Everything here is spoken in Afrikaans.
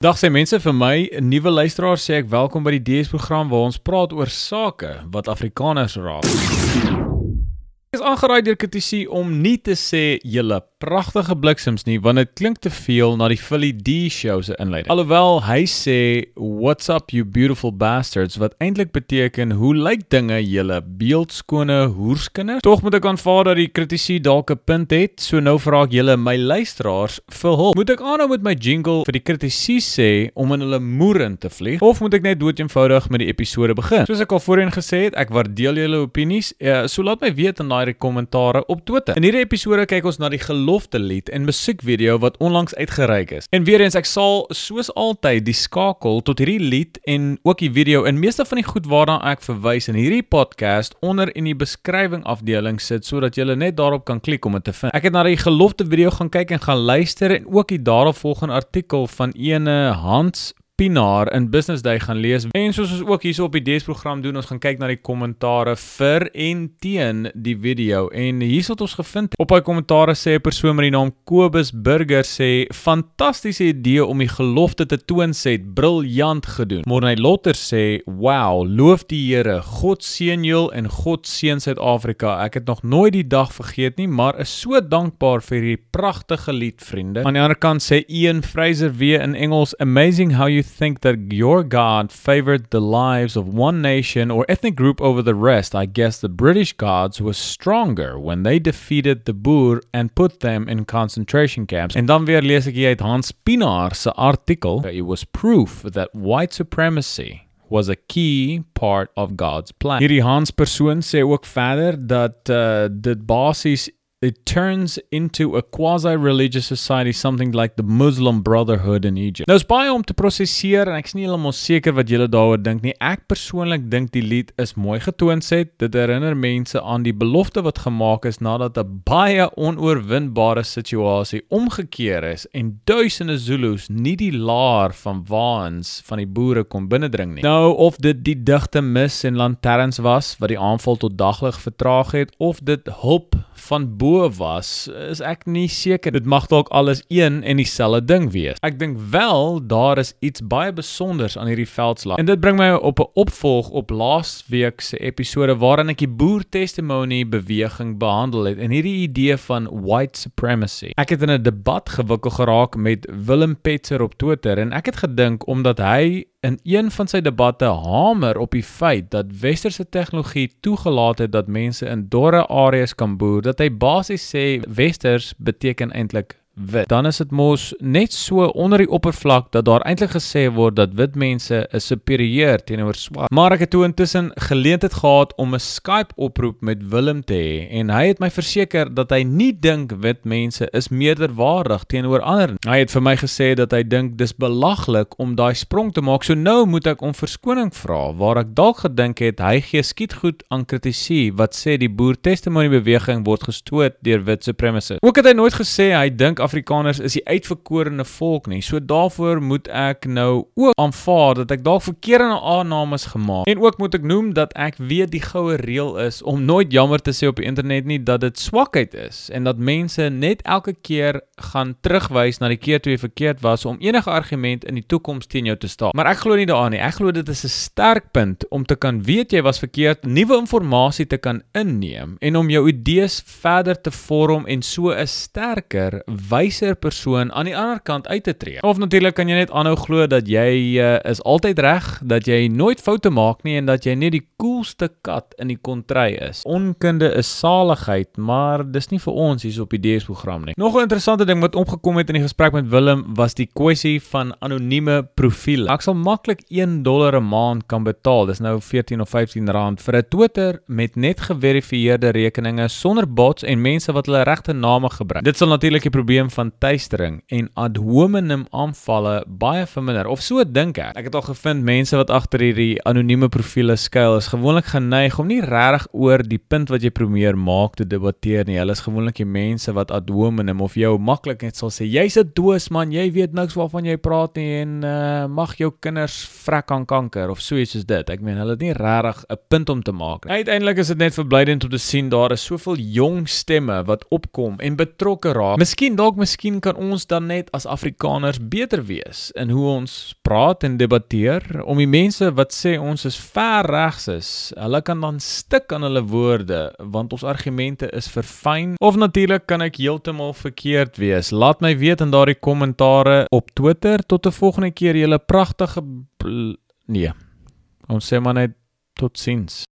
Dag sê mense vir my, nuwe luisteraar sê ek welkom by die DS program waar ons praat oor sake wat Afrikaners raak. Is aangeraai deur kritisie om nie te sê julle pragtige bliksems nie want dit klink te veel na die Philly D show se inleiding. Alhoewel hy sê what's up you beautiful bastards wat eintlik beteken hoe lyk dinge julle beeldskone hoerskinders. Tog moet ek aanvaar dat die kritisie dalk 'n punt het. So nou vra ek julle my luisteraars vir hulp. Moet ek aanhou met my jingle vir die kritisie sê om in hulle moerin te vlieg of moet ek net dood eenvoudig met die episode begin? Soos ek al voorheen gesê het, ek waardeer julle opinies. Uh, so laat my weet in daai kommentaare op Twitter. In hierdie episode kyk ons na die belofte lied en musiekvideo wat onlangs uitgereik is. En weer eens ek sal soos altyd die skakel tot hierdie lied en ook die video en meeste van die goed waarna ek verwys in hierdie podcast onder in die beskrywing afdeling sit sodat jy net daarop kan klik om dit te vind. Ek het na die gelofte video gaan kyk en gaan luister en ook die daaropvolgende artikel van ene Hans Pinaar in Business Day gaan lees. En soos ons ook hierso op die DS program doen, ons gaan kyk na die kommentare vir en teen die video. En hier's wat ons gevind het. Op daai kommentare sê 'n persoon met die naam Kobus Burger sê: "Fantastiese idee om die gelofte te toon sê, briljant gedoen." Morney Lotter sê: "Wow, loof die Here. God seën julle en God seën Suid-Afrika. Ek het nog nooit die dag vergeet nie, maar is so dankbaar vir hierdie pragtige lied, vriende." Aan die ander kant sê Ian Fraser weer in Engels: "Amazing how you think that your God favored the lives of one nation or ethnic group over the rest, I guess the British gods were stronger when they defeated the Boer and put them in concentration camps. En dan weer lees ek hier uit Hans Pinaar artikel. It was proof that white supremacy was a key part of God's plan. Hierdie Hans persoon sê ook verder dat uh, dit basies it turns into a quasi-religious society something like the Muslim Brotherhood in Egypt. Nou is baie om te prosesseer en ek is nie heeltemal seker wat julle daaroor dink nie. Ek persoonlik dink die lied is mooi getoon sê. Dit herinner mense aan die belofte wat gemaak is nadat 'n baie onoorwinbare situasie omgekeer is en duisende Zulus nie die laar van waans van die boere kon binnendring nie. Nou of dit die digte mis en lanterns was wat die aanval tot daglig vertraag het of dit hulp van bo was, is ek nie seker dit mag dalk alles een en dieselfde ding wees. Ek dink wel daar is iets baie spesiaals aan hierdie veldslag. En dit bring my op 'n opvolg op laasweek se episode waarin ek die boer testimony beweging behandel het en hierdie idee van white supremacy. Ek het in 'n debat gewikkel geraak met Willem Petzer op Twitter en ek het gedink omdat hy in een van sy debatte hamer op die feit dat westerse tegnologie toegelaat het dat mense in dorre areas kan boer, dat hy basies sê westers beteken eintlik wit. Dan is dit mos net so onder die oppervlak dat daar eintlik gesê word dat wit mense is superieur teenoor swart. Maar ek het toe intussen geleentheid gehad om 'n Skype oproep met Willem te hê en hy het my verseker dat hy nie dink wit mense is meerderwaardig teenoor ander nie. Hy het vir my gesê dat hy dink dis belaglik om daai sprong te maak. So nou moet ek om verskoning vra waar ek dalk gedink het hy gee skietgoed aan kritisie wat sê die boer testimony beweging word gestoot deur wit supremacists. Ook het hy nooit gesê hy dink Afrikaners is die uitverkorene volk nie. So daarvoor moet ek nou ook aanvaar dat ek dalk verkeerde aannames gemaak het. En ook moet ek noem dat ek weet die goue reël is om nooit jammer te sê op die internet nie dat dit swakheid is en dat mense net elke keer gaan terugwys na die keer toe jy verkeerd was om enige argument in die toekoms teen jou te staan. Maar ek glo nie daaraan nie. Ek glo dit is 'n sterk punt om te kan weet jy was verkeerd, nuwe inligting te kan inneem en om jou idees verder te vorm en so 'n sterker wyser persoon aan die ander kant uit te tree. Of natuurlik kan jy net aanhou glo dat jy uh, is altyd reg, dat jy nooit foute maak nie en dat jy net die coolste kat in die kontry is. Onkunde is saligheid, maar dis nie vir ons hier op die DS program nie. Nog 'n interessante ding wat opgekom het in die gesprek met Willem was die kwessie van anonieme profile. Ek sal maklik 1 dollar 'n maand kan betaal. Dis nou 14 of 15 rand vir 'n Twitter met net geverifieerde rekeninge sonder bots en mense wat hulle regte name gebruik. Dit sal natuurlik die probleem van tuistering en ad hominem aanvalle baie verminder of so dink ek. Ek het al gevind mense wat agter hierdie anonieme profile skuil is gewoonlik geneig om nie regtig oor die punt wat jy probeer maak te debatteer nie. Hulle is gewoonlik die mense wat ad hominem of jou maklik net sal sê jy's 'n doos man, jy weet niks waarvan jy praat nie en uh, mag jou kinders vrek aan kanker of so iets soos dit. Ek meen hulle het nie regtig 'n punt om te maak nie. Uiteindelik is dit net verblydend om te sien daar is soveel jong stemme wat opkom en betrokke raak. Miskien dalk dalk miskien kan ons dan net as Afrikaners beter wees in hoe ons praat en debatteer om die mense wat sê ons is ver regs is, hulle kan dan stik aan hulle woorde want ons argumente is verfyn of natuurlik kan ek heeltemal verkeerd wees. Laat my weet in daardie kommentare op Twitter tot 'n volgende keer julle pragtige nee. Ons sê maar net totsiens.